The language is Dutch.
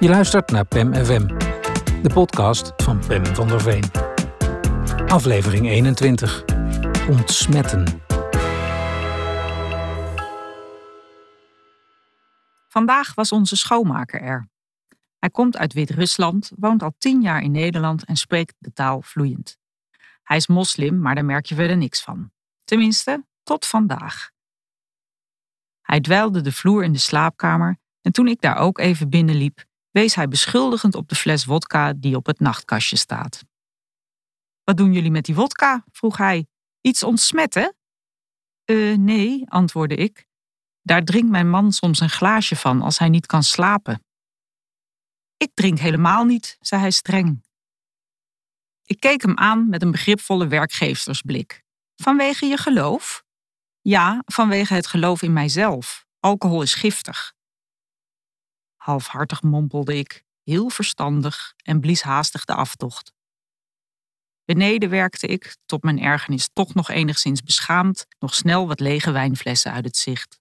Je luistert naar PEM FM, de podcast van Pem van der Veen. Aflevering 21. Ontsmetten. Vandaag was onze schoonmaker er. Hij komt uit Wit-Rusland, woont al tien jaar in Nederland en spreekt de taal vloeiend. Hij is moslim, maar daar merk je verder niks van. Tenminste, tot vandaag. Hij dweilde de vloer in de slaapkamer en toen ik daar ook even binnenliep, wees hij beschuldigend op de fles wodka die op het nachtkastje staat. Wat doen jullie met die wodka? vroeg hij. Iets ontsmetten? Eh, nee, antwoordde ik. Daar drinkt mijn man soms een glaasje van als hij niet kan slapen. Ik drink helemaal niet, zei hij streng. Ik keek hem aan met een begripvolle werkgeversblik. Vanwege je geloof? Ja, vanwege het geloof in mijzelf. Alcohol is giftig. Halfhartig mompelde ik, heel verstandig, en blies haastig de aftocht. Beneden werkte ik, tot mijn ergernis toch nog enigszins beschaamd, nog snel wat lege wijnflessen uit het zicht.